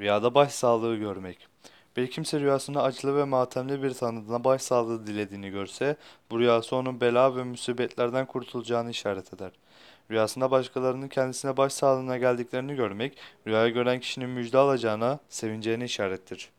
Rüyada başsağlığı görmek. Bir kimse rüyasında acılı ve matemli bir tanıdığına başsağlığı dilediğini görse, bu rüyası onun bela ve musibetlerden kurtulacağını işaret eder. Rüyasında başkalarının kendisine başsağlığına geldiklerini görmek, rüyayı gören kişinin müjde alacağına, sevineceğini işarettir.